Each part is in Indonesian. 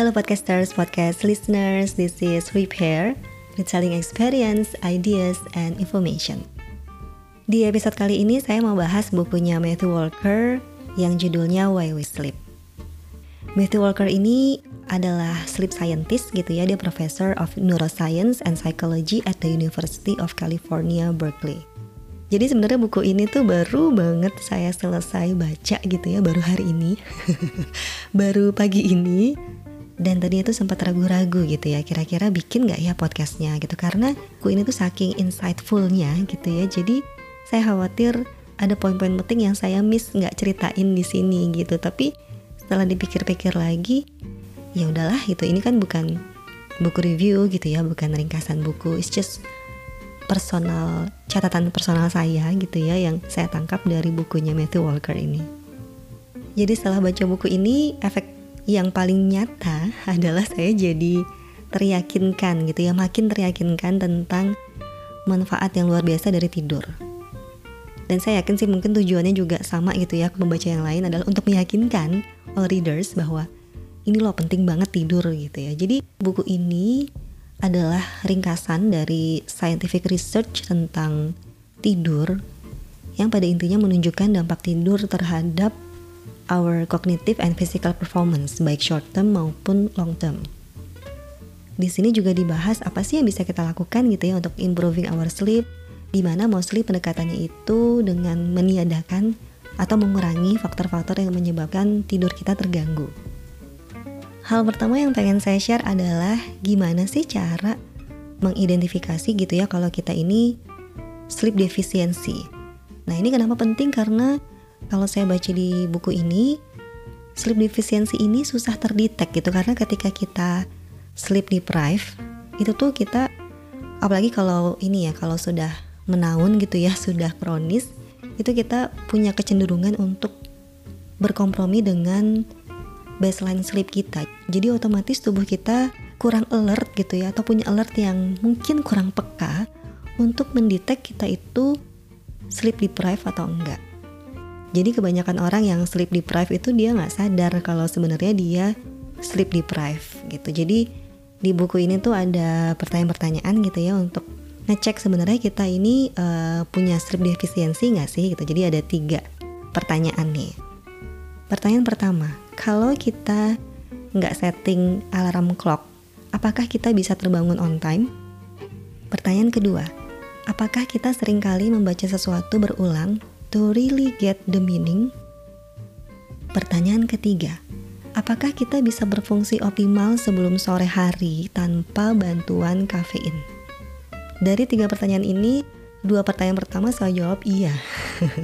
Halo podcasters, podcast listeners, this is Repair, retelling experience, ideas, and information. Di episode kali ini saya mau bahas bukunya Matthew Walker yang judulnya Why We Sleep. Matthew Walker ini adalah sleep scientist gitu ya, dia professor of neuroscience and psychology at the University of California, Berkeley. Jadi sebenarnya buku ini tuh baru banget saya selesai baca gitu ya, baru hari ini. baru pagi ini dan tadi itu sempat ragu-ragu gitu ya kira-kira bikin nggak ya podcastnya gitu. Karena buku ini tuh saking insightfulnya gitu ya. Jadi saya khawatir ada poin-poin penting yang saya miss nggak ceritain di sini gitu. Tapi setelah dipikir-pikir lagi ya udahlah itu ini kan bukan buku review gitu ya bukan ringkasan buku. It's just personal catatan personal saya gitu ya yang saya tangkap dari bukunya Matthew Walker ini. Jadi setelah baca buku ini efek yang paling nyata adalah saya jadi teryakinkan gitu ya makin teryakinkan tentang manfaat yang luar biasa dari tidur. Dan saya yakin sih mungkin tujuannya juga sama gitu ya pembaca yang lain adalah untuk meyakinkan all readers bahwa ini loh penting banget tidur gitu ya. Jadi buku ini adalah ringkasan dari scientific research tentang tidur yang pada intinya menunjukkan dampak tidur terhadap our cognitive and physical performance baik short term maupun long term. Di sini juga dibahas apa sih yang bisa kita lakukan gitu ya untuk improving our sleep, di mana mostly pendekatannya itu dengan meniadakan atau mengurangi faktor-faktor yang menyebabkan tidur kita terganggu. Hal pertama yang pengen saya share adalah gimana sih cara mengidentifikasi gitu ya kalau kita ini sleep deficiency. Nah ini kenapa penting karena kalau saya baca di buku ini sleep deficiency ini susah terdetek gitu. Karena ketika kita sleep deprived itu tuh kita apalagi kalau ini ya kalau sudah menaun gitu ya sudah kronis itu kita punya kecenderungan untuk berkompromi dengan baseline sleep kita. Jadi otomatis tubuh kita kurang alert gitu ya atau punya alert yang mungkin kurang peka untuk mendetek kita itu sleep deprived atau enggak jadi kebanyakan orang yang sleep deprived itu dia nggak sadar kalau sebenarnya dia sleep deprived gitu. Jadi di buku ini tuh ada pertanyaan-pertanyaan gitu ya untuk ngecek sebenarnya kita ini uh, punya sleep deficiency nggak sih gitu. Jadi ada tiga pertanyaan nih. Pertanyaan pertama, kalau kita nggak setting alarm clock, apakah kita bisa terbangun on time? Pertanyaan kedua, apakah kita sering kali membaca sesuatu berulang to really get the meaning? Pertanyaan ketiga, apakah kita bisa berfungsi optimal sebelum sore hari tanpa bantuan kafein? Dari tiga pertanyaan ini, dua pertanyaan pertama saya jawab iya.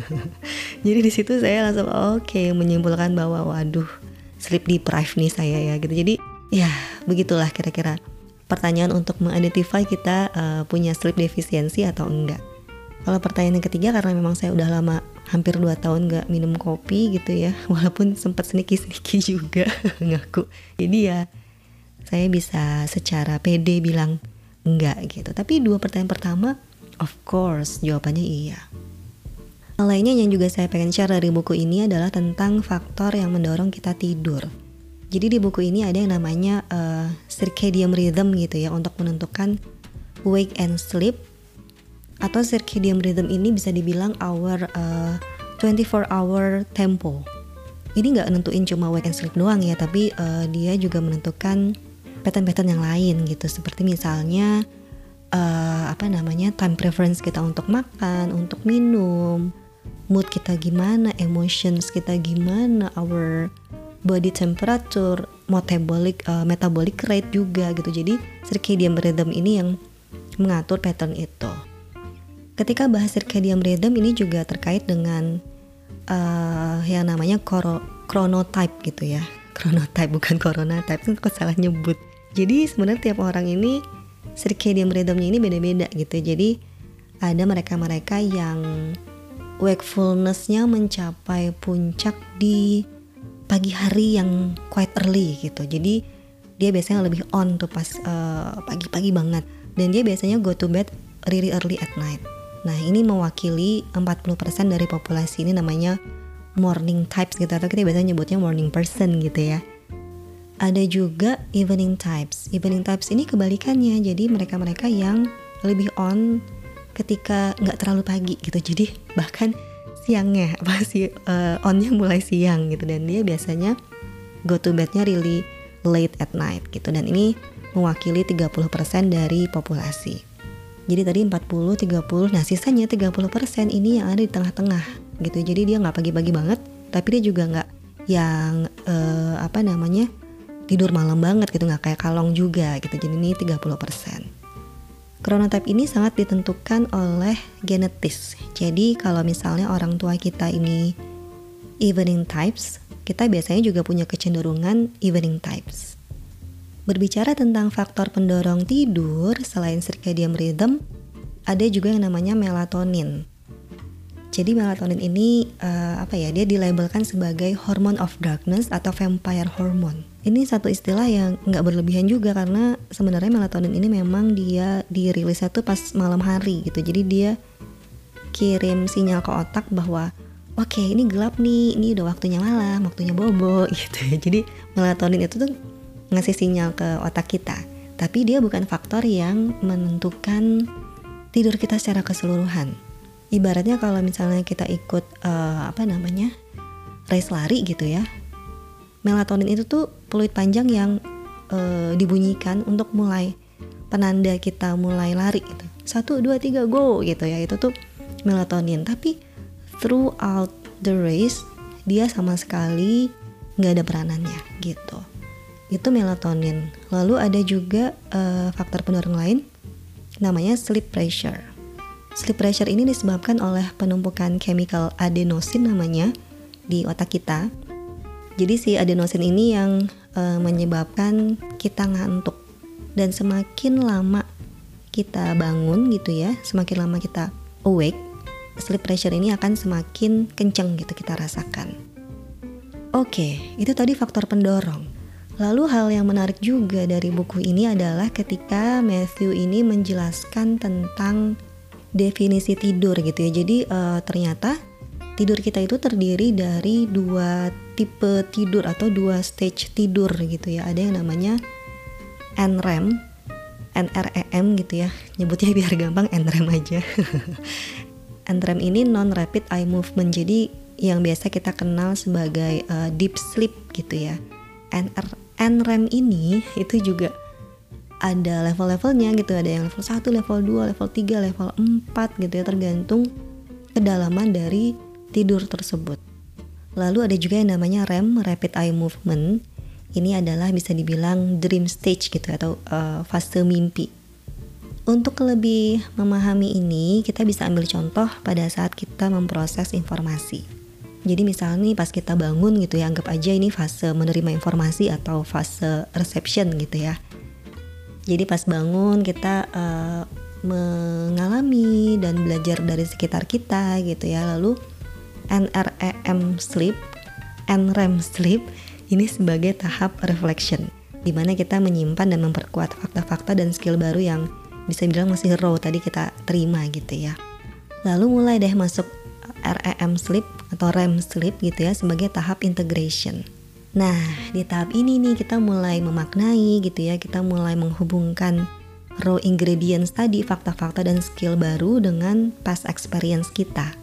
Jadi di situ saya langsung oke okay, menyimpulkan bahwa waduh sleep deprived nih saya ya gitu. Jadi ya begitulah kira-kira pertanyaan untuk mengidentify kita uh, punya sleep deficiency atau enggak. Kalau pertanyaan yang ketiga karena memang saya udah lama hampir 2 tahun gak minum kopi gitu ya walaupun sempat sneaky-sneaky juga ngaku. Jadi ya saya bisa secara pede bilang enggak gitu. Tapi dua pertanyaan pertama of course jawabannya iya. Hal lainnya yang juga saya pengen share dari buku ini adalah tentang faktor yang mendorong kita tidur. Jadi di buku ini ada yang namanya uh, circadian rhythm gitu ya untuk menentukan wake and sleep atau circadian rhythm ini bisa dibilang our uh, 24 hour tempo. Ini nggak nentuin cuma weekend sleep doang ya, tapi uh, dia juga menentukan pattern-pattern yang lain gitu. Seperti misalnya uh, apa namanya time preference kita untuk makan, untuk minum, mood kita gimana, emotions kita gimana, our body temperature, metabolic uh, metabolic rate juga gitu. Jadi circadian rhythm ini yang mengatur pattern itu. Ketika bahas circadian rhythm ini juga terkait dengan uh, yang namanya chronotype gitu ya. Chronotype bukan corona type, kan kok salah nyebut. Jadi sebenarnya tiap orang ini circadian rhythmnya ini beda-beda gitu. Jadi ada mereka-mereka yang wakefulnessnya mencapai puncak di pagi hari yang quite early gitu. Jadi dia biasanya lebih on tuh pas eh, pagi-pagi uh, banget dan dia biasanya go to bed really early at night. Nah, ini mewakili 40% dari populasi ini namanya morning types gitu atau kita biasanya nyebutnya morning person gitu ya. ada juga evening types. Evening types ini kebalikannya, jadi mereka-mereka yang lebih on ketika nggak terlalu pagi gitu. Jadi bahkan siangnya apa sih uh, onnya mulai siang gitu dan dia biasanya go to bednya really late at night gitu dan ini mewakili 30% dari populasi. Jadi tadi 40, 30, nah sisanya 30% ini yang ada di tengah-tengah gitu. Jadi dia nggak pagi-pagi banget, tapi dia juga nggak yang uh, apa namanya tidur malam banget gitu nggak kayak kalong juga gitu. Jadi ini 30% Chronotype ini sangat ditentukan oleh genetis. Jadi kalau misalnya orang tua kita ini evening types kita biasanya juga punya kecenderungan evening types Berbicara tentang faktor pendorong tidur selain circadian rhythm ada juga yang namanya melatonin jadi melatonin ini uh, apa ya? Dia dilabelkan sebagai hormone of darkness atau vampire hormone. Ini satu istilah yang nggak berlebihan juga karena sebenarnya melatonin ini memang dia dirilisnya tuh pas malam hari gitu. Jadi dia kirim sinyal ke otak bahwa oke okay, ini gelap nih, ini udah waktunya malam, waktunya bobo gitu. Jadi melatonin itu tuh ngasih sinyal ke otak kita. Tapi dia bukan faktor yang menentukan tidur kita secara keseluruhan. Ibaratnya kalau misalnya kita ikut uh, apa namanya race lari gitu ya melatonin itu tuh peluit panjang yang uh, dibunyikan untuk mulai penanda kita mulai lari gitu. Satu dua tiga go gitu ya itu tuh melatonin. Tapi throughout the race dia sama sekali nggak ada peranannya gitu itu melatonin lalu ada juga uh, faktor pendorong lain namanya sleep pressure Sleep pressure ini disebabkan oleh penumpukan chemical adenosin namanya di otak kita. Jadi si adenosin ini yang e, menyebabkan kita ngantuk dan semakin lama kita bangun gitu ya, semakin lama kita awake, sleep pressure ini akan semakin kenceng gitu kita rasakan. Oke, itu tadi faktor pendorong. Lalu hal yang menarik juga dari buku ini adalah ketika Matthew ini menjelaskan tentang definisi tidur gitu ya. Jadi uh, ternyata tidur kita itu terdiri dari dua tipe tidur atau dua stage tidur gitu ya. Ada yang namanya NREM, NREM gitu ya. Nyebutnya biar gampang NREM aja. NREM ini non rapid eye movement. Jadi yang biasa kita kenal sebagai uh, deep sleep gitu ya. NR NREM ini itu juga ada level-levelnya gitu. Ada yang level 1, level 2, level 3, level 4 gitu ya tergantung kedalaman dari tidur tersebut. Lalu ada juga yang namanya REM Rapid Eye Movement. Ini adalah bisa dibilang dream stage gitu atau uh, fase mimpi. Untuk lebih memahami ini kita bisa ambil contoh pada saat kita memproses informasi jadi misalnya nih pas kita bangun gitu ya anggap aja ini fase menerima informasi atau fase reception gitu ya jadi pas bangun kita uh, mengalami dan belajar dari sekitar kita gitu ya. Lalu NREM sleep, NREM sleep ini sebagai tahap reflection di mana kita menyimpan dan memperkuat fakta-fakta dan skill baru yang bisa bilang masih raw tadi kita terima gitu ya. Lalu mulai deh masuk REM sleep atau REM sleep gitu ya sebagai tahap integration. Nah, di tahap ini nih kita mulai memaknai gitu ya, kita mulai menghubungkan raw ingredients tadi, fakta-fakta dan skill baru dengan past experience kita.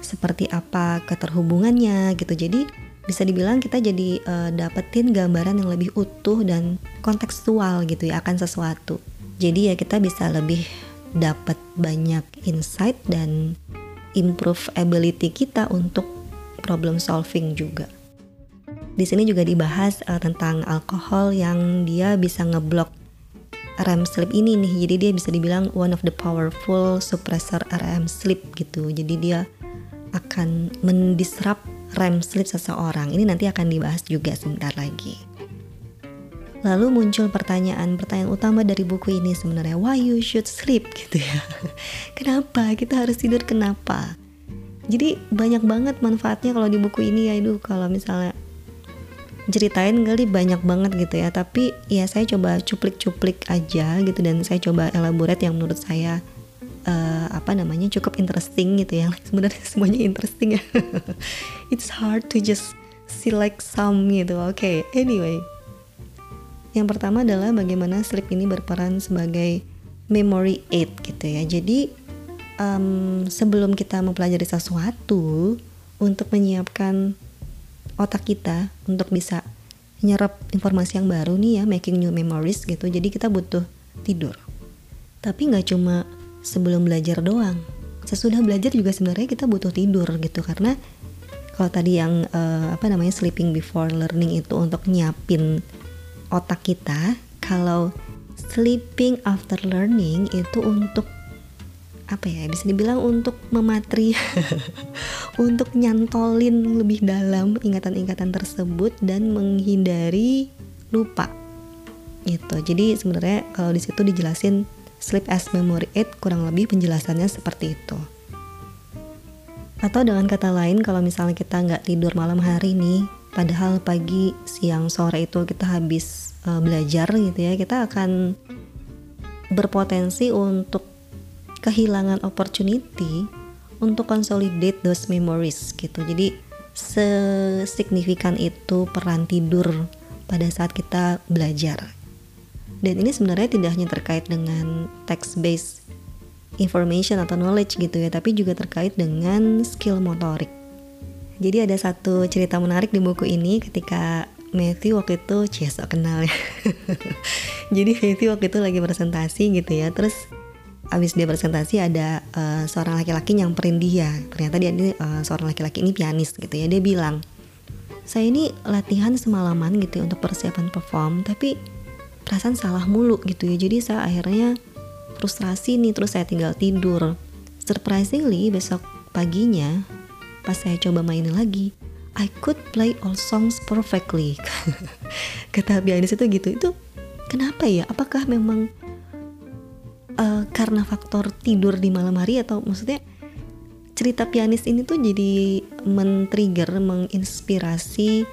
Seperti apa keterhubungannya gitu. Jadi bisa dibilang kita jadi uh, dapetin gambaran yang lebih utuh dan kontekstual gitu ya akan sesuatu. Jadi ya kita bisa lebih dapat banyak insight dan improve ability kita untuk problem solving juga. Di sini juga dibahas uh, tentang alkohol yang dia bisa ngeblok REM sleep ini nih. Jadi dia bisa dibilang one of the powerful suppressor REM sleep gitu. Jadi dia akan mendisrupt REM sleep seseorang. Ini nanti akan dibahas juga sebentar lagi. Lalu muncul pertanyaan, pertanyaan utama dari buku ini sebenarnya why you should sleep gitu ya. kenapa kita harus tidur kenapa? Jadi banyak banget manfaatnya kalau di buku ini ya itu kalau misalnya ceritain kali banyak banget gitu ya tapi ya saya coba cuplik-cuplik aja gitu dan saya coba elaborate yang menurut saya uh, apa namanya cukup interesting gitu ya sebenarnya semuanya interesting ya it's hard to just select some gitu. Oke, okay, anyway. Yang pertama adalah bagaimana sleep ini berperan sebagai memory aid gitu ya. Jadi um, sebelum kita mempelajari sesuatu untuk menyiapkan otak kita untuk bisa nyerap informasi yang baru nih ya, making new memories gitu. Jadi kita butuh tidur. Tapi nggak cuma sebelum belajar doang. Sesudah belajar juga sebenarnya kita butuh tidur gitu karena kalau tadi yang uh, apa namanya sleeping before learning itu untuk nyiapin otak kita, kalau sleeping after learning itu untuk apa ya bisa dibilang untuk mematri untuk nyantolin lebih dalam ingatan-ingatan tersebut dan menghindari lupa. Gitu. Jadi sebenarnya kalau di situ dijelasin sleep as memory aid kurang lebih penjelasannya seperti itu. Atau dengan kata lain kalau misalnya kita nggak tidur malam hari nih padahal pagi siang sore itu kita habis uh, belajar gitu ya kita akan berpotensi untuk kehilangan opportunity untuk consolidate those memories gitu jadi sesignifikan itu peran tidur pada saat kita belajar dan ini sebenarnya tidak hanya terkait dengan text based information atau knowledge gitu ya, tapi juga terkait dengan skill motorik. Jadi ada satu cerita menarik di buku ini ketika Matthew waktu itu Cia kenal ya. Jadi Matthew waktu itu lagi presentasi gitu ya, terus abis dia presentasi ada uh, seorang laki-laki nyamperin dia. Ternyata dia ini uh, seorang laki-laki ini pianis gitu ya. Dia bilang, saya ini latihan semalaman gitu ya untuk persiapan perform, tapi perasaan salah mulu gitu ya. Jadi saya akhirnya frustrasi nih terus saya tinggal tidur surprisingly besok paginya pas saya coba mainin lagi I could play all songs perfectly. Kata pianis itu gitu. Itu kenapa ya? Apakah memang uh, karena faktor tidur di malam hari atau maksudnya cerita pianis ini tuh jadi men-trigger menginspirasi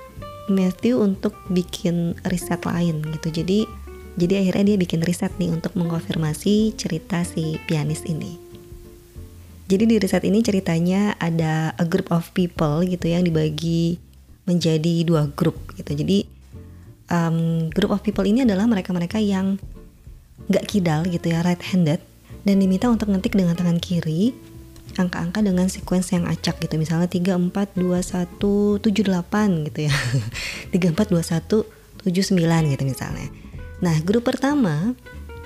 Matthew untuk bikin riset lain gitu. Jadi jadi akhirnya dia bikin riset nih untuk mengkonfirmasi cerita si pianis ini. Jadi di riset ini ceritanya ada a group of people gitu yang dibagi menjadi dua grup gitu. Jadi um, group of people ini adalah mereka-mereka yang nggak kidal gitu ya, right handed dan diminta untuk ngetik dengan tangan kiri angka-angka dengan sequence yang acak gitu. Misalnya 3 4 2 1 7 8 gitu ya. 3 4 2 1 7 9 gitu misalnya. Nah, grup pertama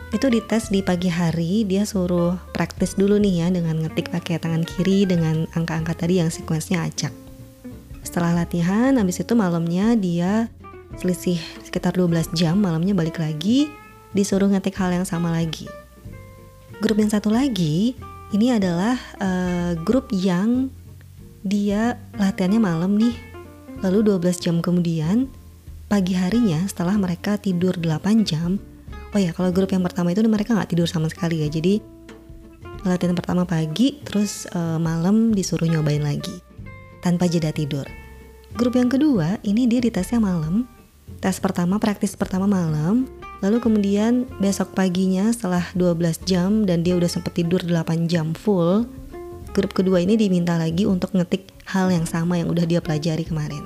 itu dites di pagi hari, dia suruh praktis dulu nih ya dengan ngetik pakai tangan kiri dengan angka-angka tadi yang sekuensnya acak. Setelah latihan, habis itu malamnya dia selisih sekitar 12 jam, malamnya balik lagi, disuruh ngetik hal yang sama lagi. Grup yang satu lagi, ini adalah uh, grup yang dia latihannya malam nih, lalu 12 jam kemudian pagi harinya setelah mereka tidur 8 jam oh ya kalau grup yang pertama itu mereka nggak tidur sama sekali ya. Jadi latihan pertama pagi terus uh, malam disuruh nyobain lagi tanpa jeda tidur. Grup yang kedua ini dia di tesnya malam. Tes pertama praktis pertama malam. Lalu kemudian besok paginya setelah 12 jam dan dia udah sempet tidur 8 jam full grup kedua ini diminta lagi untuk ngetik hal yang sama yang udah dia pelajari kemarin.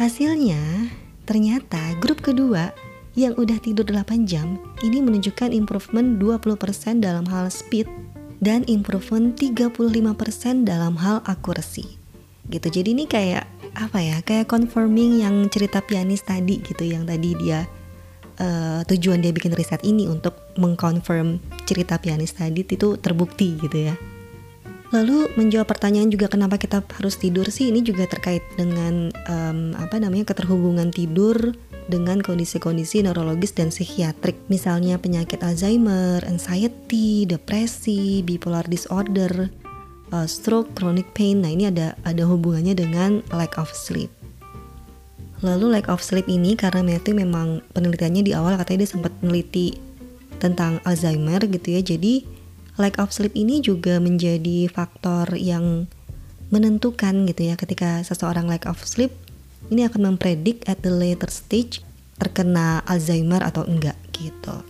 Hasilnya, ternyata grup kedua yang udah tidur 8 jam ini menunjukkan improvement 20% dalam hal speed dan improvement 35% dalam hal akurasi. Gitu. Jadi ini kayak apa ya? Kayak confirming yang cerita pianis tadi gitu yang tadi dia uh, tujuan dia bikin riset ini untuk mengkonfirm cerita pianis tadi itu terbukti gitu ya. Lalu menjawab pertanyaan juga kenapa kita harus tidur sih ini juga terkait dengan um, apa namanya keterhubungan tidur dengan kondisi-kondisi neurologis dan psikiatrik misalnya penyakit Alzheimer, anxiety, depresi, bipolar disorder, uh, stroke, chronic pain. Nah, ini ada ada hubungannya dengan lack of sleep. Lalu lack of sleep ini karena Matthew memang penelitiannya di awal katanya dia sempat meneliti tentang Alzheimer gitu ya. Jadi lack of sleep ini juga menjadi faktor yang menentukan gitu ya ketika seseorang lack of sleep ini akan mempredik at the later stage terkena Alzheimer atau enggak gitu.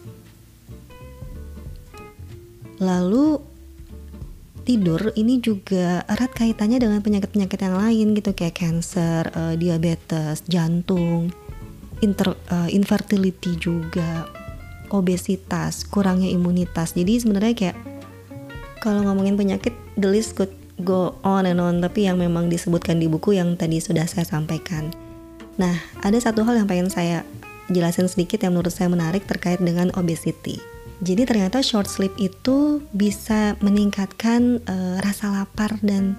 Lalu tidur ini juga erat kaitannya dengan penyakit-penyakit yang lain gitu kayak cancer, uh, diabetes, jantung, inter, uh, infertility juga, obesitas, kurangnya imunitas. Jadi sebenarnya kayak kalau ngomongin penyakit the list could go on and on tapi yang memang disebutkan di buku yang tadi sudah saya sampaikan. Nah, ada satu hal yang pengen saya jelasin sedikit yang menurut saya menarik terkait dengan obesity. Jadi ternyata short sleep itu bisa meningkatkan uh, rasa lapar dan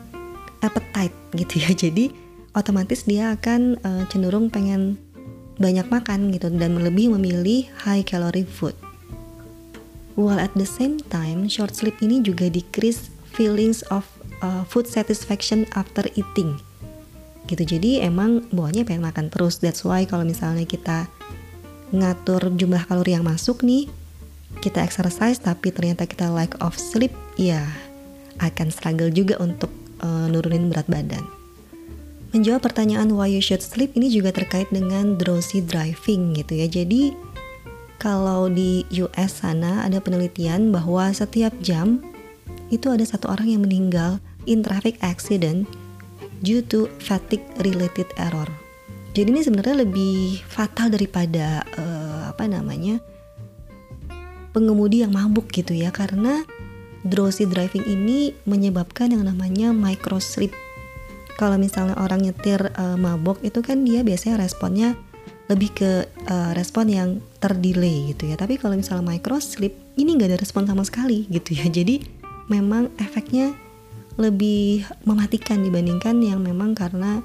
appetite gitu ya. Jadi otomatis dia akan uh, cenderung pengen banyak makan gitu dan lebih memilih high calorie food. While at the same time, short sleep ini juga decrease feelings of uh, food satisfaction after eating. Gitu jadi emang bawahnya pengen makan terus. That's why kalau misalnya kita ngatur jumlah kalori yang masuk nih kita exercise tapi ternyata kita lack of sleep ya akan struggle juga untuk uh, nurunin berat badan. Menjawab pertanyaan why you should sleep ini juga terkait dengan drowsy driving gitu ya. Jadi kalau di US sana ada penelitian bahwa setiap jam itu ada satu orang yang meninggal in traffic accident due to fatigue related error. Jadi ini sebenarnya lebih fatal daripada uh, apa namanya pengemudi yang mabuk gitu ya karena drowsy driving ini menyebabkan yang namanya micro sleep. Kalau misalnya orang nyetir uh, mabuk itu kan dia biasanya responnya lebih ke uh, respon yang terdelay gitu ya. Tapi kalau misalnya micro sleep ini nggak ada respon sama sekali gitu ya. Jadi memang efeknya lebih mematikan dibandingkan yang memang karena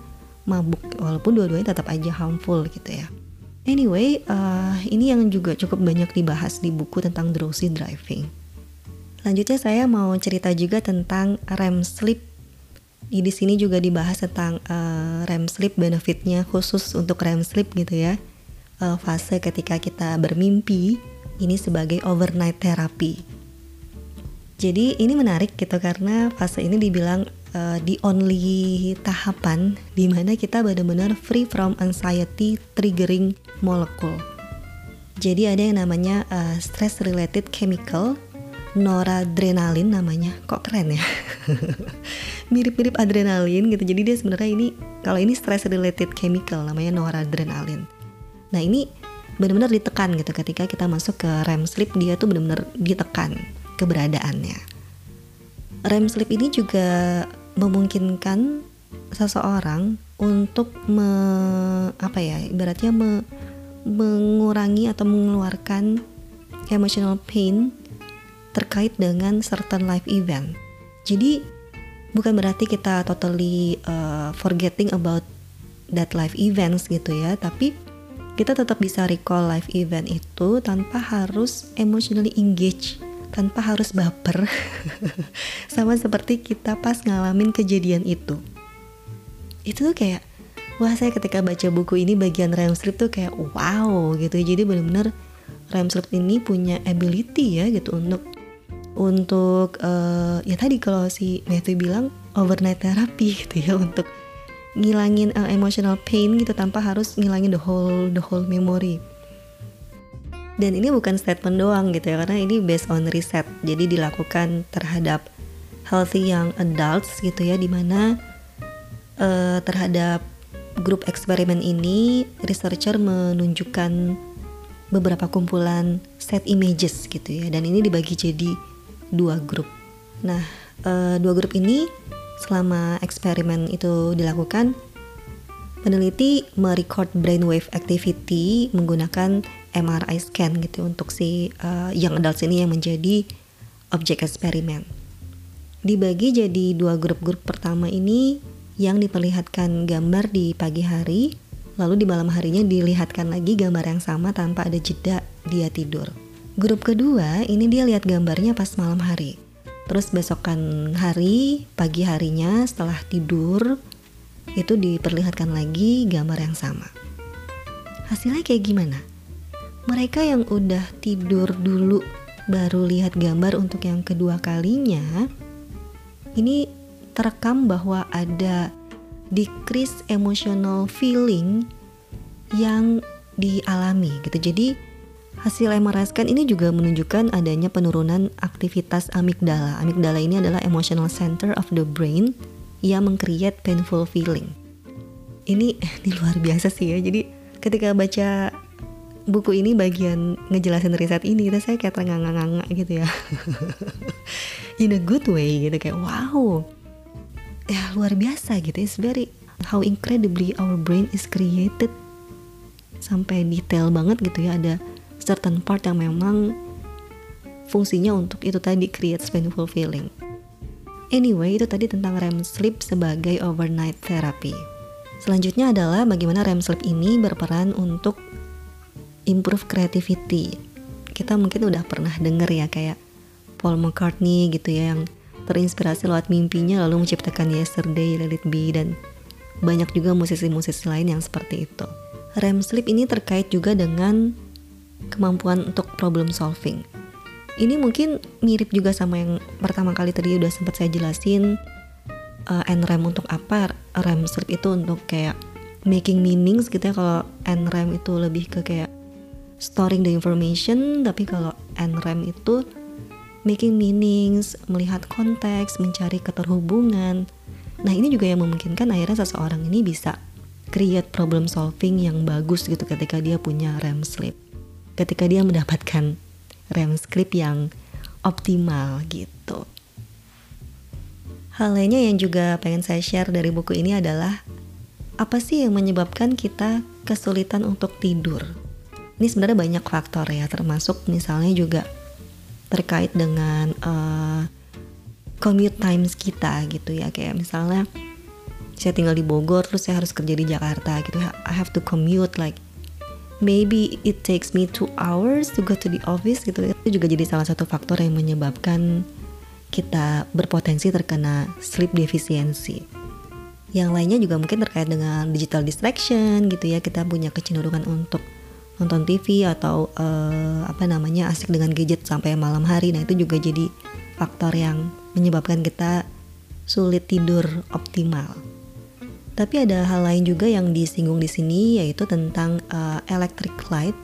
mabuk walaupun dua-duanya tetap aja harmful gitu ya. Anyway, uh, ini yang juga cukup banyak dibahas di buku tentang drowsy driving. Lanjutnya saya mau cerita juga tentang REM sleep. Di sini juga dibahas tentang uh, REM sleep benefitnya khusus untuk REM sleep gitu ya. Uh, fase ketika kita bermimpi ini sebagai overnight therapy. Jadi ini menarik gitu karena fase ini dibilang uh, the only tahapan di mana kita benar-benar free from anxiety triggering molecule. Jadi ada yang namanya uh, stress related chemical noradrenalin namanya. Kok keren ya? Mirip-mirip adrenalin gitu. Jadi dia sebenarnya ini kalau ini stress related chemical namanya noradrenalin. Nah, ini benar-benar ditekan gitu ketika kita masuk ke REM sleep dia tuh benar-benar ditekan keberadaannya. REM sleep ini juga memungkinkan seseorang untuk me, apa ya ibaratnya me, mengurangi atau mengeluarkan emotional pain terkait dengan certain life event. Jadi bukan berarti kita totally uh, forgetting about that life events gitu ya, tapi kita tetap bisa recall life event itu tanpa harus emotionally engage tanpa harus baper. Sama seperti kita pas ngalamin kejadian itu. Itu tuh kayak wah saya ketika baca buku ini bagian REM sleep tuh kayak wow gitu. Jadi bener-bener REM sleep ini punya ability ya gitu untuk untuk uh, ya tadi kalau si Matthew bilang overnight therapy gitu ya untuk ngilangin uh, emotional pain gitu tanpa harus ngilangin the whole the whole memory. Dan ini bukan statement doang gitu ya karena ini based on riset. Jadi dilakukan terhadap healthy young adults gitu ya di mana uh, terhadap grup eksperimen ini researcher menunjukkan beberapa kumpulan set images gitu ya. Dan ini dibagi jadi dua grup nah uh, dua grup ini selama eksperimen itu dilakukan peneliti merecord brainwave activity menggunakan MRI scan gitu untuk si uh, young adults ini yang menjadi objek eksperimen. Dibagi jadi dua grup-grup pertama ini yang diperlihatkan gambar di pagi hari, lalu di malam harinya dilihatkan lagi gambar yang sama tanpa ada jeda dia tidur. Grup kedua ini dia lihat gambarnya pas malam hari. Terus besokan hari, pagi harinya setelah tidur itu diperlihatkan lagi gambar yang sama. Hasilnya kayak gimana? mereka yang udah tidur dulu baru lihat gambar untuk yang kedua kalinya ini terekam bahwa ada decrease emotional feeling yang dialami gitu jadi Hasil MRI scan ini juga menunjukkan adanya penurunan aktivitas amigdala. Amigdala ini adalah emotional center of the brain yang mengcreate painful feeling. Ini ini luar biasa sih ya. Jadi ketika baca buku ini bagian ngejelasin riset ini kita saya kayak terengah-engah gitu ya. In a good way gitu kayak wow. Ya luar biasa gitu. It's very how incredibly our brain is created sampai detail banget gitu ya ada certain part yang memang fungsinya untuk itu tadi create painful feeling. Anyway, itu tadi tentang REM sleep sebagai overnight therapy. Selanjutnya adalah bagaimana REM sleep ini berperan untuk improve creativity. Kita mungkin udah pernah denger ya kayak Paul McCartney gitu ya yang terinspirasi lewat mimpinya lalu menciptakan Yesterday, Let It Be dan banyak juga musisi-musisi lain yang seperti itu. REM sleep ini terkait juga dengan kemampuan untuk problem solving. Ini mungkin mirip juga sama yang pertama kali tadi udah sempat saya jelasin uh, NREM untuk apa REM sleep itu untuk kayak making meanings gitu ya. Kalau NREM itu lebih ke kayak storing the information tapi kalau NREM itu making meanings melihat konteks mencari keterhubungan. Nah ini juga yang memungkinkan akhirnya seseorang ini bisa create problem solving yang bagus gitu ketika dia punya REM sleep ketika dia mendapatkan rem script yang optimal gitu. Hal lainnya yang juga pengen saya share dari buku ini adalah apa sih yang menyebabkan kita kesulitan untuk tidur? Ini sebenarnya banyak faktor ya, termasuk misalnya juga terkait dengan uh, commute times kita gitu ya, kayak misalnya saya tinggal di Bogor terus saya harus kerja di Jakarta gitu I have to commute like maybe it takes me two hours to go to the office gitu. Itu juga jadi salah satu faktor yang menyebabkan kita berpotensi terkena sleep deficiency. Yang lainnya juga mungkin terkait dengan digital distraction gitu ya. Kita punya kecenderungan untuk nonton TV atau uh, apa namanya asik dengan gadget sampai malam hari. Nah itu juga jadi faktor yang menyebabkan kita sulit tidur optimal tapi ada hal lain juga yang disinggung di sini yaitu tentang uh, electric light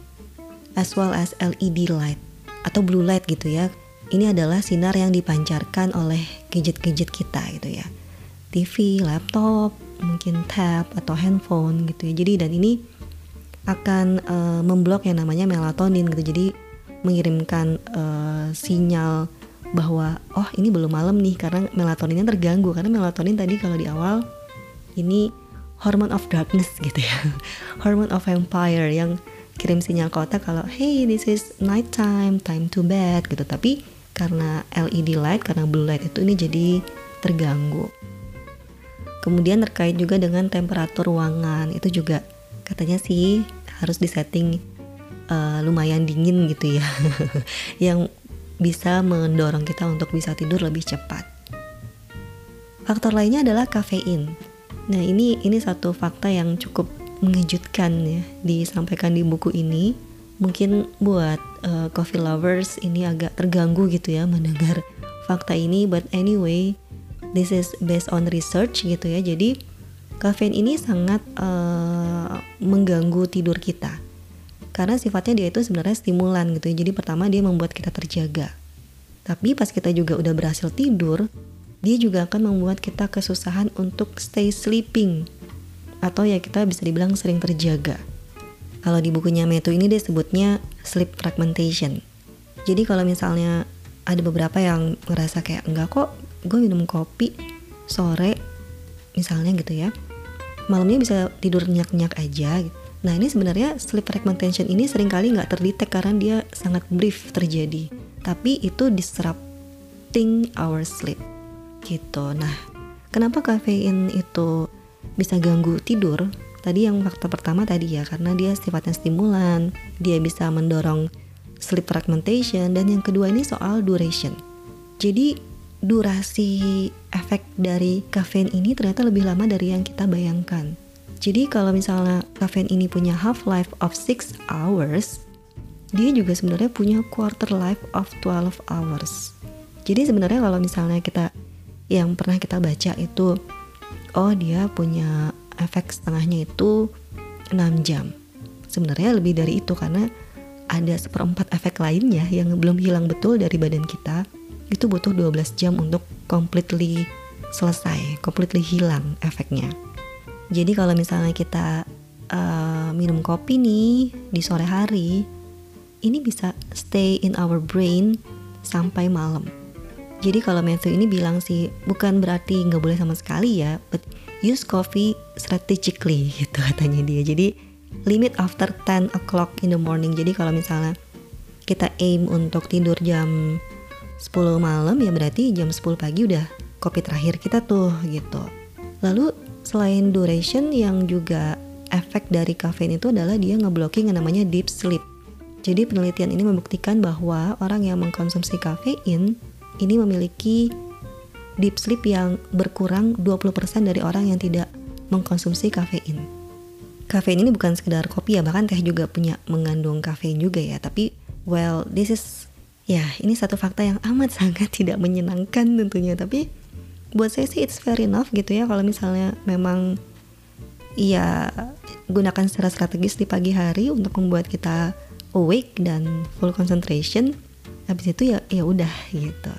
as well as LED light atau blue light gitu ya. Ini adalah sinar yang dipancarkan oleh gadget-gadget kita gitu ya. TV, laptop, mungkin tab atau handphone gitu ya. Jadi dan ini akan uh, memblok yang namanya melatonin gitu. Jadi mengirimkan uh, sinyal bahwa oh ini belum malam nih karena melatoninnya terganggu karena melatonin tadi kalau di awal ini hormone of darkness gitu ya. Hormone of vampire yang kirim sinyal ke otak kalau hey this is night time time to bed gitu. Tapi karena LED light karena blue light itu ini jadi terganggu. Kemudian terkait juga dengan temperatur ruangan itu juga katanya sih harus disetting uh, lumayan dingin gitu ya. Yang bisa mendorong kita untuk bisa tidur lebih cepat. Faktor lainnya adalah kafein Nah, ini ini satu fakta yang cukup mengejutkan ya disampaikan di buku ini. Mungkin buat uh, coffee lovers ini agak terganggu gitu ya mendengar fakta ini, but anyway, this is based on research gitu ya. Jadi kafein ini sangat uh, mengganggu tidur kita. Karena sifatnya dia itu sebenarnya stimulan gitu ya. Jadi pertama dia membuat kita terjaga. Tapi pas kita juga udah berhasil tidur, dia juga akan membuat kita kesusahan untuk stay sleeping. Atau ya kita bisa dibilang sering terjaga. Kalau di bukunya Metu ini dia sebutnya sleep fragmentation. Jadi kalau misalnya ada beberapa yang ngerasa kayak enggak kok gue minum kopi sore misalnya gitu ya. Malamnya bisa tidur nyak-nyak aja nah ini sebenarnya sleep fragmentation ini sering kali nggak terdetek karena dia sangat brief terjadi. Tapi itu disrupting our sleep gitu. Nah, kenapa kafein itu bisa ganggu tidur? Tadi yang faktor pertama tadi ya, karena dia sifatnya stimulan, dia bisa mendorong sleep fragmentation, dan yang kedua ini soal duration. Jadi durasi efek dari kafein ini ternyata lebih lama dari yang kita bayangkan. Jadi kalau misalnya kafein ini punya half life of 6 hours, dia juga sebenarnya punya quarter life of 12 hours. Jadi sebenarnya kalau misalnya kita yang pernah kita baca itu oh dia punya efek setengahnya itu 6 jam sebenarnya lebih dari itu karena ada seperempat efek lainnya yang belum hilang betul dari badan kita itu butuh 12 jam untuk completely selesai, completely hilang efeknya. Jadi kalau misalnya kita uh, minum kopi nih di sore hari, ini bisa stay in our brain sampai malam. Jadi kalau Matthew ini bilang sih bukan berarti nggak boleh sama sekali ya, but use coffee strategically gitu katanya dia. Jadi limit after 10 o'clock in the morning. Jadi kalau misalnya kita aim untuk tidur jam 10 malam ya berarti jam 10 pagi udah kopi terakhir kita tuh gitu. Lalu selain duration yang juga efek dari kafein itu adalah dia ngeblocking yang namanya deep sleep. Jadi penelitian ini membuktikan bahwa orang yang mengkonsumsi kafein ini memiliki deep sleep yang berkurang 20% dari orang yang tidak mengkonsumsi kafein. Kafein ini bukan sekedar kopi ya, bahkan teh juga punya mengandung kafein juga ya, tapi well, this is Ya, ini satu fakta yang amat sangat tidak menyenangkan tentunya, tapi buat saya sih it's fair enough gitu ya kalau misalnya memang ya gunakan secara strategis di pagi hari untuk membuat kita awake dan full concentration. Habis itu ya ya udah gitu.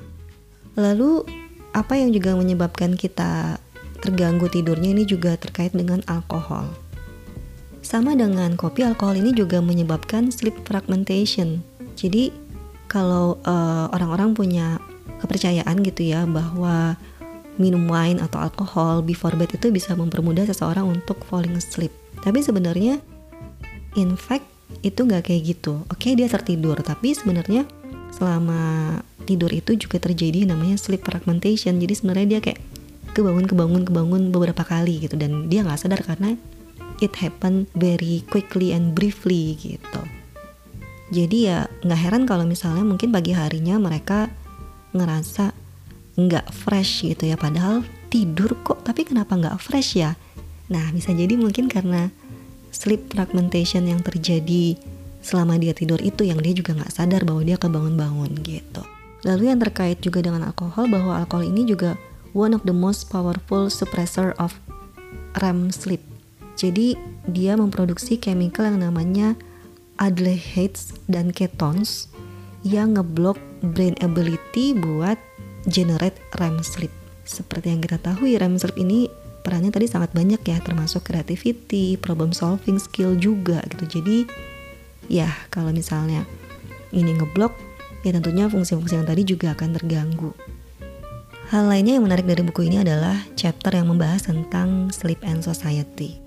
Lalu apa yang juga menyebabkan kita terganggu tidurnya ini juga terkait dengan alkohol. Sama dengan kopi, alkohol ini juga menyebabkan sleep fragmentation. Jadi kalau uh, orang-orang punya kepercayaan gitu ya bahwa minum wine atau alkohol before bed itu bisa mempermudah seseorang untuk falling asleep. Tapi sebenarnya in fact itu nggak kayak gitu. Oke dia tertidur, tapi sebenarnya selama tidur itu juga terjadi namanya sleep fragmentation. Jadi sebenarnya dia kayak kebangun kebangun kebangun beberapa kali gitu dan dia nggak sadar karena it happen very quickly and briefly gitu. Jadi ya nggak heran kalau misalnya mungkin pagi harinya mereka ngerasa nggak fresh gitu ya padahal tidur kok tapi kenapa nggak fresh ya nah bisa jadi mungkin karena sleep fragmentation yang terjadi selama dia tidur itu yang dia juga nggak sadar bahwa dia kebangun-bangun gitu lalu yang terkait juga dengan alkohol bahwa alkohol ini juga one of the most powerful suppressor of REM sleep jadi dia memproduksi chemical yang namanya aldehydes dan ketones yang ngeblok brain ability buat generate REM sleep. Seperti yang kita tahu, REM sleep ini perannya tadi sangat banyak ya, termasuk creativity, problem solving skill juga gitu. Jadi ya kalau misalnya ini ngeblok, ya tentunya fungsi-fungsi yang tadi juga akan terganggu. Hal lainnya yang menarik dari buku ini adalah chapter yang membahas tentang sleep and society.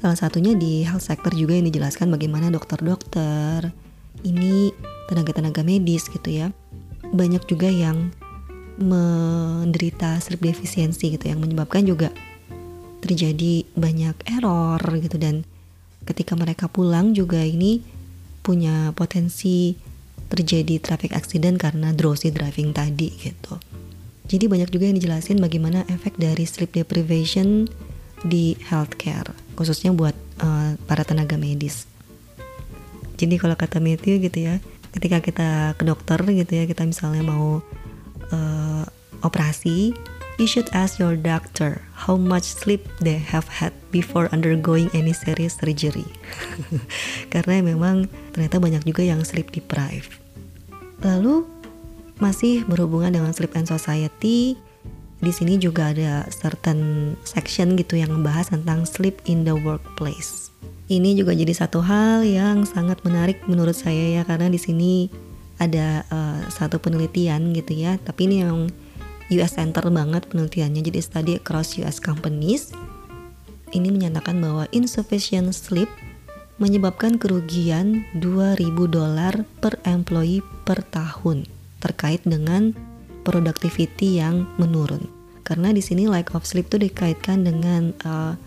Salah satunya di health sector juga yang dijelaskan bagaimana dokter-dokter, ini tenaga-tenaga medis gitu ya. Banyak juga yang menderita sleep deficiency gitu yang menyebabkan juga terjadi banyak error gitu dan ketika mereka pulang juga ini punya potensi terjadi traffic accident karena drowsy driving tadi gitu. Jadi banyak juga yang dijelasin bagaimana efek dari sleep deprivation di healthcare khususnya buat uh, para tenaga medis. Jadi kalau kata Matthew gitu ya, ketika kita ke dokter gitu ya, kita misalnya mau uh, operasi, you should ask your doctor how much sleep they have had before undergoing any serious surgery. Karena memang ternyata banyak juga yang sleep deprived. Lalu masih berhubungan dengan sleep and society, di sini juga ada certain section gitu yang membahas tentang sleep in the workplace. Ini juga jadi satu hal yang sangat menarik menurut saya ya karena di sini ada uh, satu penelitian gitu ya, tapi ini yang US center banget penelitiannya jadi study across US companies. Ini menyatakan bahwa insufficient sleep menyebabkan kerugian 2000 dolar per employee per tahun terkait dengan productivity yang menurun. Karena di sini lack of sleep itu dikaitkan dengan uh,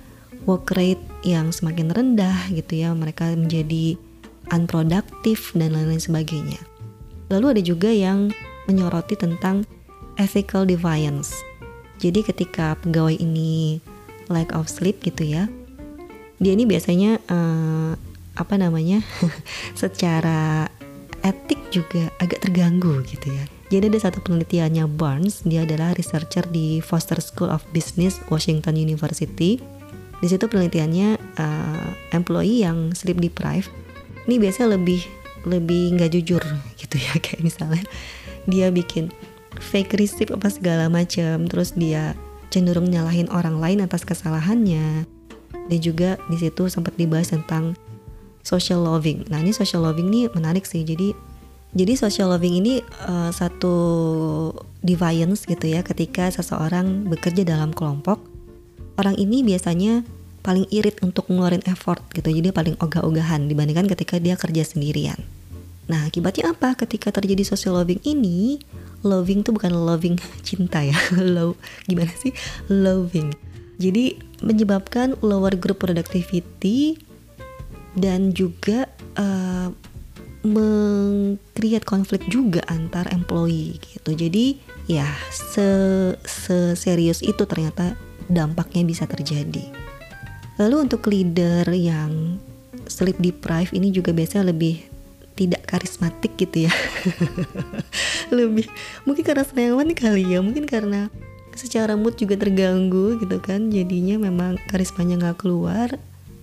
work rate yang semakin rendah gitu ya, mereka menjadi unproductive dan lain-lain sebagainya. Lalu ada juga yang menyoroti tentang ethical defiance. Jadi ketika pegawai ini lack of sleep gitu ya, dia ini biasanya uh, apa namanya secara etik juga agak terganggu gitu ya. Jadi ada satu penelitiannya Barnes, dia adalah researcher di Foster School of Business Washington University. Di situ penelitiannya uh, employee yang sleep deprived ini biasanya lebih lebih nggak jujur gitu ya kayak misalnya dia bikin fake receipt apa segala macam terus dia cenderung nyalahin orang lain atas kesalahannya dan juga di situ sempat dibahas tentang social loving. Nah ini social loving ini menarik sih. Jadi jadi social loving ini uh, satu deviance gitu ya ketika seseorang bekerja dalam kelompok. Orang ini biasanya paling irit untuk ngeluarin effort gitu. Jadi paling ogah-ogahan dibandingkan ketika dia kerja sendirian. Nah, akibatnya apa? Ketika terjadi social loving ini, loving tuh bukan loving cinta ya. Love gimana sih? Loving. Jadi menyebabkan lower group productivity dan juga uh, mengcreate konflik juga antar employee gitu. Jadi ya se, se serius itu ternyata dampaknya bisa terjadi. Lalu untuk leader yang sleep deprived ini juga biasanya lebih tidak karismatik gitu ya lebih mungkin karena senewan kali ya mungkin karena secara mood juga terganggu gitu kan. Jadinya memang karismanya nggak keluar.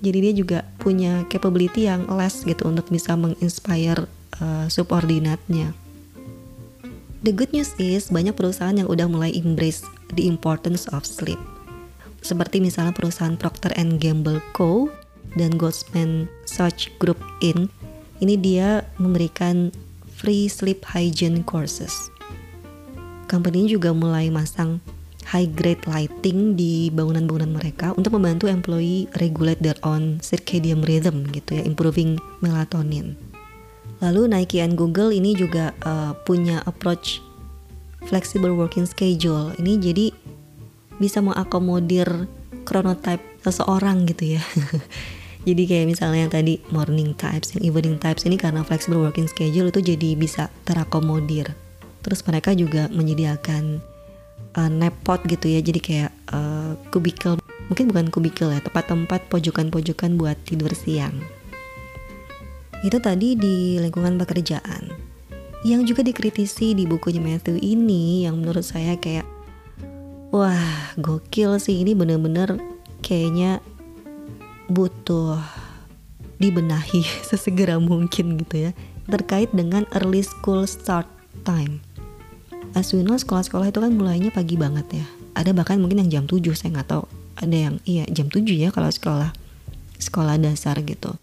Jadi dia juga punya capability yang less gitu untuk bisa menginspire uh, subordinatnya. The good news is banyak perusahaan yang udah mulai embrace the importance of sleep. Seperti misalnya perusahaan Procter Gamble Co. dan Goldman Sachs Group Inc. Ini dia memberikan free sleep hygiene courses. Company juga mulai masang high grade lighting di bangunan-bangunan mereka untuk membantu employee regulate their own circadian rhythm gitu ya, improving melatonin. Lalu Nike and Google ini juga uh, punya approach flexible working schedule. Ini jadi bisa mengakomodir chronotype seseorang gitu ya. jadi kayak misalnya yang tadi morning types yang evening types ini karena flexible working schedule itu jadi bisa terakomodir terus mereka juga menyediakan uh, nap pod gitu ya. Jadi kayak uh, kubikel. Mungkin bukan kubikel ya tempat-tempat pojokan-pojokan buat tidur siang. Itu tadi di lingkungan pekerjaan. Yang juga dikritisi di bukunya Matthew ini yang menurut saya kayak wah gokil sih. Ini bener-bener kayaknya butuh dibenahi sesegera mungkin gitu ya. Terkait dengan early school start time. As we know sekolah-sekolah itu kan mulainya pagi banget ya. Ada bahkan mungkin yang jam 7 saya nggak tahu. Ada yang iya jam 7 ya kalau sekolah sekolah dasar gitu.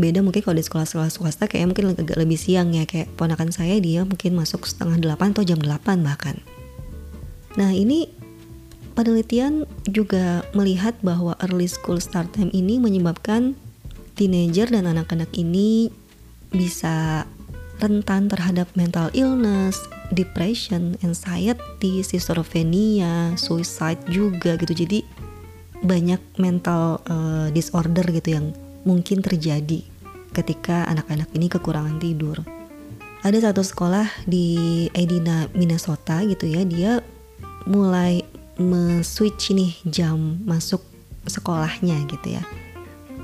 Beda mungkin kalau di sekolah-sekolah swasta kayak mungkin agak lebih siang ya kayak ponakan saya dia mungkin masuk setengah delapan atau jam 8 bahkan. Nah ini Penelitian juga melihat bahwa early school start time ini menyebabkan teenager dan anak-anak ini bisa rentan terhadap mental illness, depression, anxiety, schizophrenia, suicide juga gitu. Jadi banyak mental uh, disorder gitu yang mungkin terjadi ketika anak-anak ini kekurangan tidur. Ada satu sekolah di Edina, Minnesota gitu ya, dia mulai me-switch nih jam masuk sekolahnya gitu ya.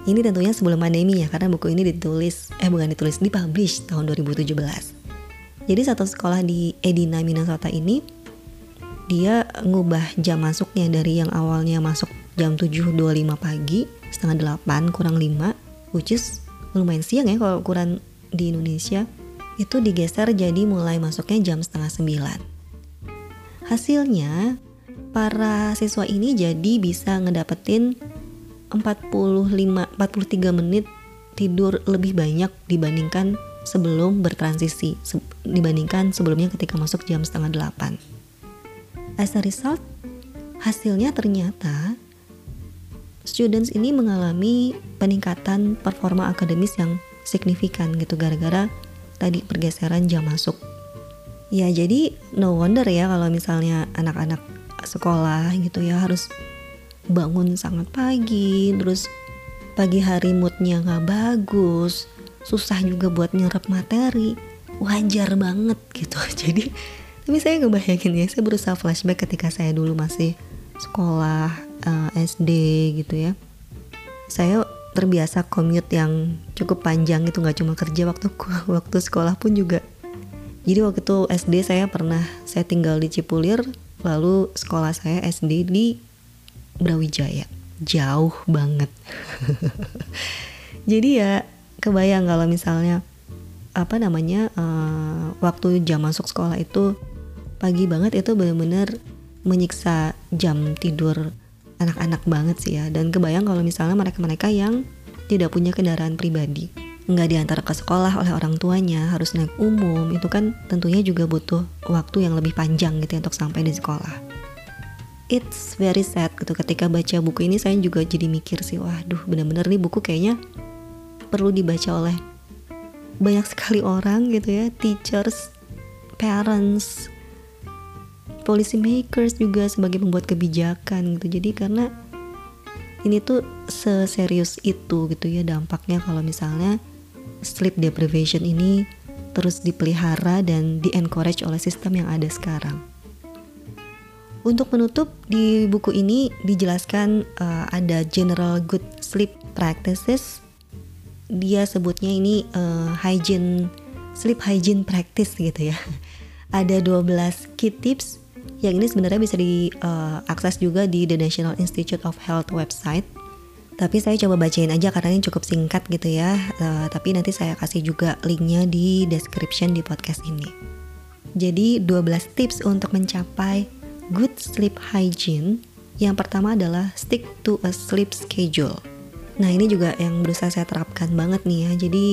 Ini tentunya sebelum pandemi ya, karena buku ini ditulis, eh bukan ditulis, dipublish tahun 2017. Jadi satu sekolah di Edina, Minnesota ini, dia ngubah jam masuknya dari yang awalnya masuk jam 7.25 pagi, setengah 8 kurang 5, which is lumayan siang ya kalau ukuran di Indonesia, itu digeser jadi mulai masuknya jam setengah 9. Hasilnya para siswa ini jadi bisa ngedapetin 45 43 menit tidur lebih banyak dibandingkan sebelum bertransisi se dibandingkan sebelumnya ketika masuk jam setengah 8 as a result hasilnya ternyata students ini mengalami peningkatan performa akademis yang signifikan gitu gara-gara tadi pergeseran jam masuk. Ya jadi no wonder ya kalau misalnya anak-anak sekolah gitu ya harus bangun sangat pagi terus pagi hari moodnya nggak bagus susah juga buat nyerap materi. Wajar banget gitu. Jadi tapi saya ngebayangin ya saya berusaha flashback ketika saya dulu masih sekolah uh, eh, SD gitu ya. Saya terbiasa commute yang cukup panjang itu nggak cuma kerja waktu waktu sekolah pun juga. Jadi waktu itu SD saya pernah saya tinggal di Cipulir lalu sekolah saya SD di Brawijaya. Jauh banget. Jadi ya kebayang kalau misalnya apa namanya uh, waktu jam masuk sekolah itu pagi banget itu benar-benar menyiksa jam tidur anak-anak banget sih ya. Dan kebayang kalau misalnya mereka-mereka yang tidak punya kendaraan pribadi nggak diantar ke sekolah oleh orang tuanya harus naik umum itu kan tentunya juga butuh waktu yang lebih panjang gitu ya untuk sampai di sekolah it's very sad gitu. Ketika baca buku ini saya juga jadi mikir sih waduh bener-bener nih buku kayaknya perlu dibaca oleh banyak sekali orang gitu ya. Teachers parents policy makers juga sebagai pembuat kebijakan gitu. Jadi karena ini tuh seserius itu gitu ya dampaknya kalau misalnya sleep deprivation ini terus dipelihara dan di-encourage oleh sistem yang ada sekarang. Untuk menutup di buku ini dijelaskan uh, ada general good sleep practices. Dia sebutnya ini uh, hygiene sleep hygiene practice gitu ya. Ada 12 key tips yang ini sebenarnya bisa diakses uh, juga di The National Institute of Health website tapi saya coba bacain aja karena ini cukup singkat gitu ya. Uh, tapi nanti saya kasih juga linknya di description di podcast ini. Jadi 12 tips untuk mencapai good sleep hygiene. Yang pertama adalah stick to a sleep schedule. Nah ini juga yang berusaha saya terapkan banget nih ya. Jadi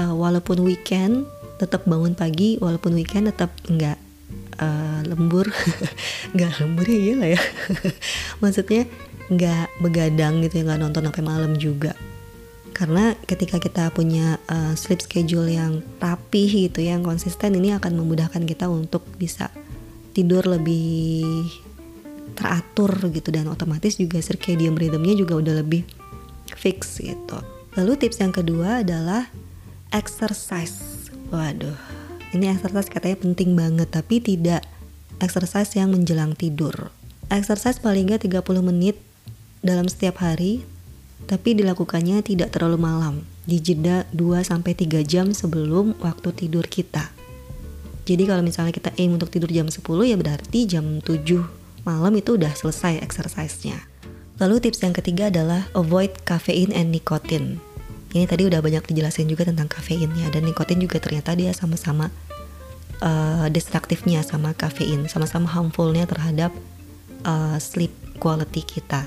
uh, walaupun weekend tetap bangun pagi, walaupun weekend tetap nggak uh, lembur, nggak lembur ya lah ya. Maksudnya nggak begadang gitu ya nggak nonton sampai malam juga karena ketika kita punya uh, sleep schedule yang rapi gitu yang konsisten ini akan memudahkan kita untuk bisa tidur lebih teratur gitu dan otomatis juga circadian rhythmnya juga udah lebih fix gitu. Lalu tips yang kedua adalah exercise. Waduh, ini exercise katanya penting banget tapi tidak exercise yang menjelang tidur. Exercise paling nggak 30 menit dalam setiap hari, tapi dilakukannya tidak terlalu malam, di jeda 2-3 jam sebelum waktu tidur kita. Jadi kalau misalnya kita aim untuk tidur jam 10 ya berarti jam 7 malam itu udah selesai exercise-nya. Lalu tips yang ketiga adalah avoid caffeine and nicotine. Ini tadi udah banyak dijelasin juga tentang kafein ya dan nikotin juga ternyata dia sama-sama uh, destruktifnya sama kafein, sama-sama harmfulnya terhadap uh, sleep quality kita.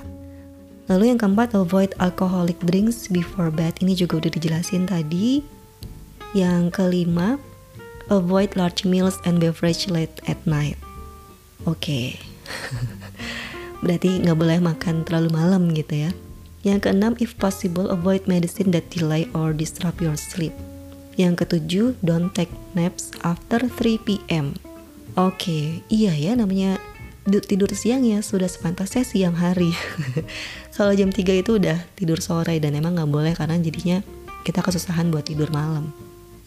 Lalu yang keempat, avoid alcoholic drinks before bed. Ini juga udah dijelasin tadi. Yang kelima, avoid large meals and beverage late at night. Oke. Okay. Berarti nggak boleh makan terlalu malam gitu ya. Yang keenam, if possible, avoid medicine that delay or disrupt your sleep. Yang ketujuh, don't take naps after 3 p.m. Oke, okay, iya ya namanya tidur siang ya sudah sepantasnya siang hari kalau jam 3 itu udah tidur sore dan emang nggak boleh karena jadinya kita kesusahan buat tidur malam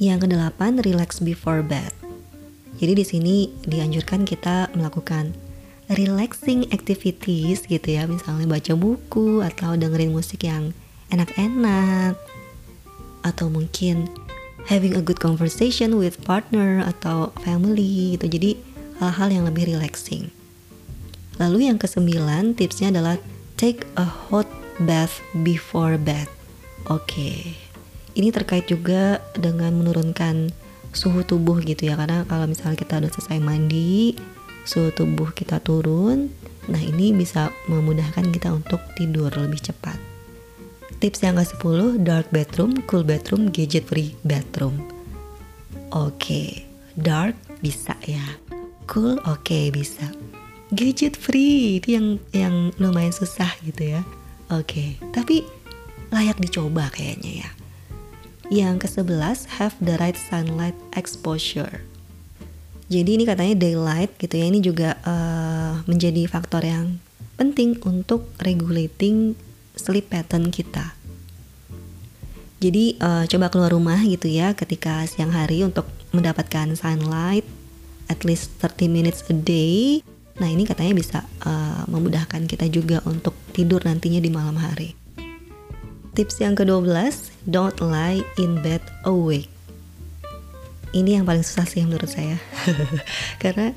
yang kedelapan relax before bed. Jadi di sini dianjurkan kita melakukan relaxing activities gitu ya. Misalnya baca buku atau dengerin musik yang enak-enak. Atau mungkin having a good conversation with partner atau family gitu. Jadi hal-hal yang lebih relaxing. Lalu yang kesembilan tipsnya adalah take a hot bath before bed. Oke. Ini terkait juga dengan menurunkan suhu tubuh gitu ya karena kalau misalnya kita udah selesai mandi, suhu tubuh kita turun. Nah, ini bisa memudahkan kita untuk tidur lebih cepat. Tips yang ke-10, dark bedroom, cool bedroom, gadget free bedroom. Oke, dark bisa ya. Cool oke bisa gadget free itu yang yang lumayan susah gitu ya oke tapi layak dicoba kayaknya ya yang ke sebelas have the right sunlight exposure. Jadi ini katanya daylight gitu ya ini juga uh, menjadi faktor yang penting untuk regulating sleep pattern kita. Jadi uh, coba keluar rumah gitu ya ketika siang hari untuk mendapatkan sunlight at least 30 minutes a day. Nah ini katanya bisa uh, memudahkan kita juga untuk tidur nantinya di malam hari. Tips yang ke-12, don't lie in bed awake. Ini yang paling susah sih menurut saya. Karena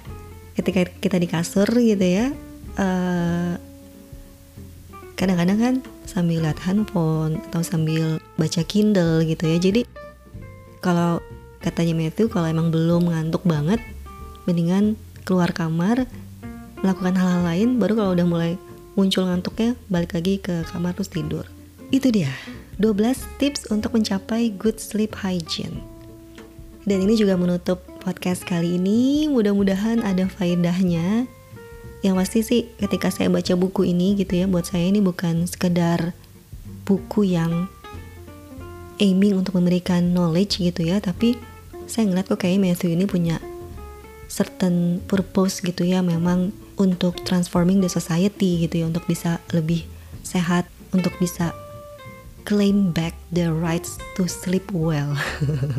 ketika kita di kasur gitu ya, uh, kadang-kadang kan sambil lihat handphone atau sambil baca Kindle gitu ya jadi kalau katanya Matthew kalau emang belum ngantuk banget mendingan keluar kamar melakukan hal-hal lain baru kalau udah mulai muncul ngantuknya balik lagi ke kamar terus tidur itu dia 12 tips untuk mencapai good sleep hygiene. Dan ini juga menutup podcast kali ini. Mudah-mudahan ada faedahnya. Yang pasti sih ketika saya baca buku ini gitu ya buat saya ini bukan sekedar buku yang aiming untuk memberikan knowledge gitu ya tapi saya ngeliat kok kayak Matthew ini punya certain purpose gitu ya memang untuk transforming the society gitu ya untuk bisa lebih sehat untuk bisa claim back the rights to sleep well.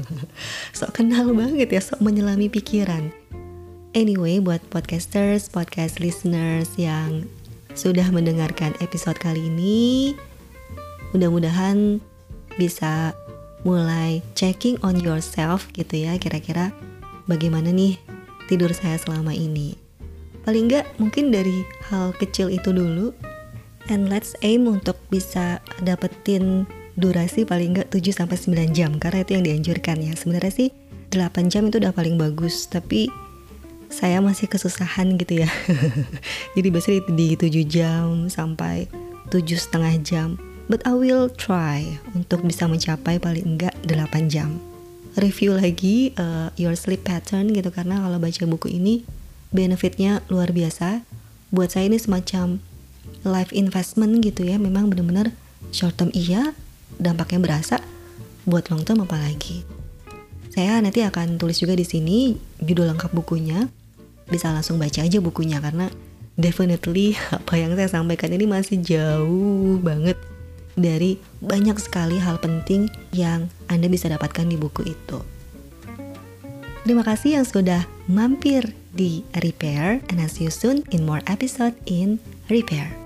sok kenal banget ya, sok menyelami pikiran. Anyway, buat podcasters, podcast listeners yang sudah mendengarkan episode kali ini, mudah-mudahan bisa mulai checking on yourself gitu ya, kira-kira bagaimana nih tidur saya selama ini. Paling nggak mungkin dari hal kecil itu dulu and let's aim untuk bisa dapetin durasi paling nggak 7 sampai 9 jam karena itu yang dianjurkan ya. Sebenarnya sih 8 jam itu udah paling bagus, tapi saya masih kesusahan gitu ya. Jadi biasanya di 7 jam sampai 7 setengah jam. But I will try untuk bisa mencapai paling enggak 8 jam. Review lagi uh, your sleep pattern gitu karena kalau baca buku ini benefitnya luar biasa. Buat saya ini semacam life investment gitu ya. Memang benar-benar short term iya dampaknya berasa. Buat long term apalagi. Saya nanti akan tulis juga di sini judul lengkap bukunya. Bisa langsung baca aja bukunya karena definitely apa yang saya sampaikan ini masih jauh banget dari banyak sekali hal penting yang Anda bisa dapatkan di buku itu. Terima kasih yang sudah mampir di Repair and I'll see you soon in more episode in Repair.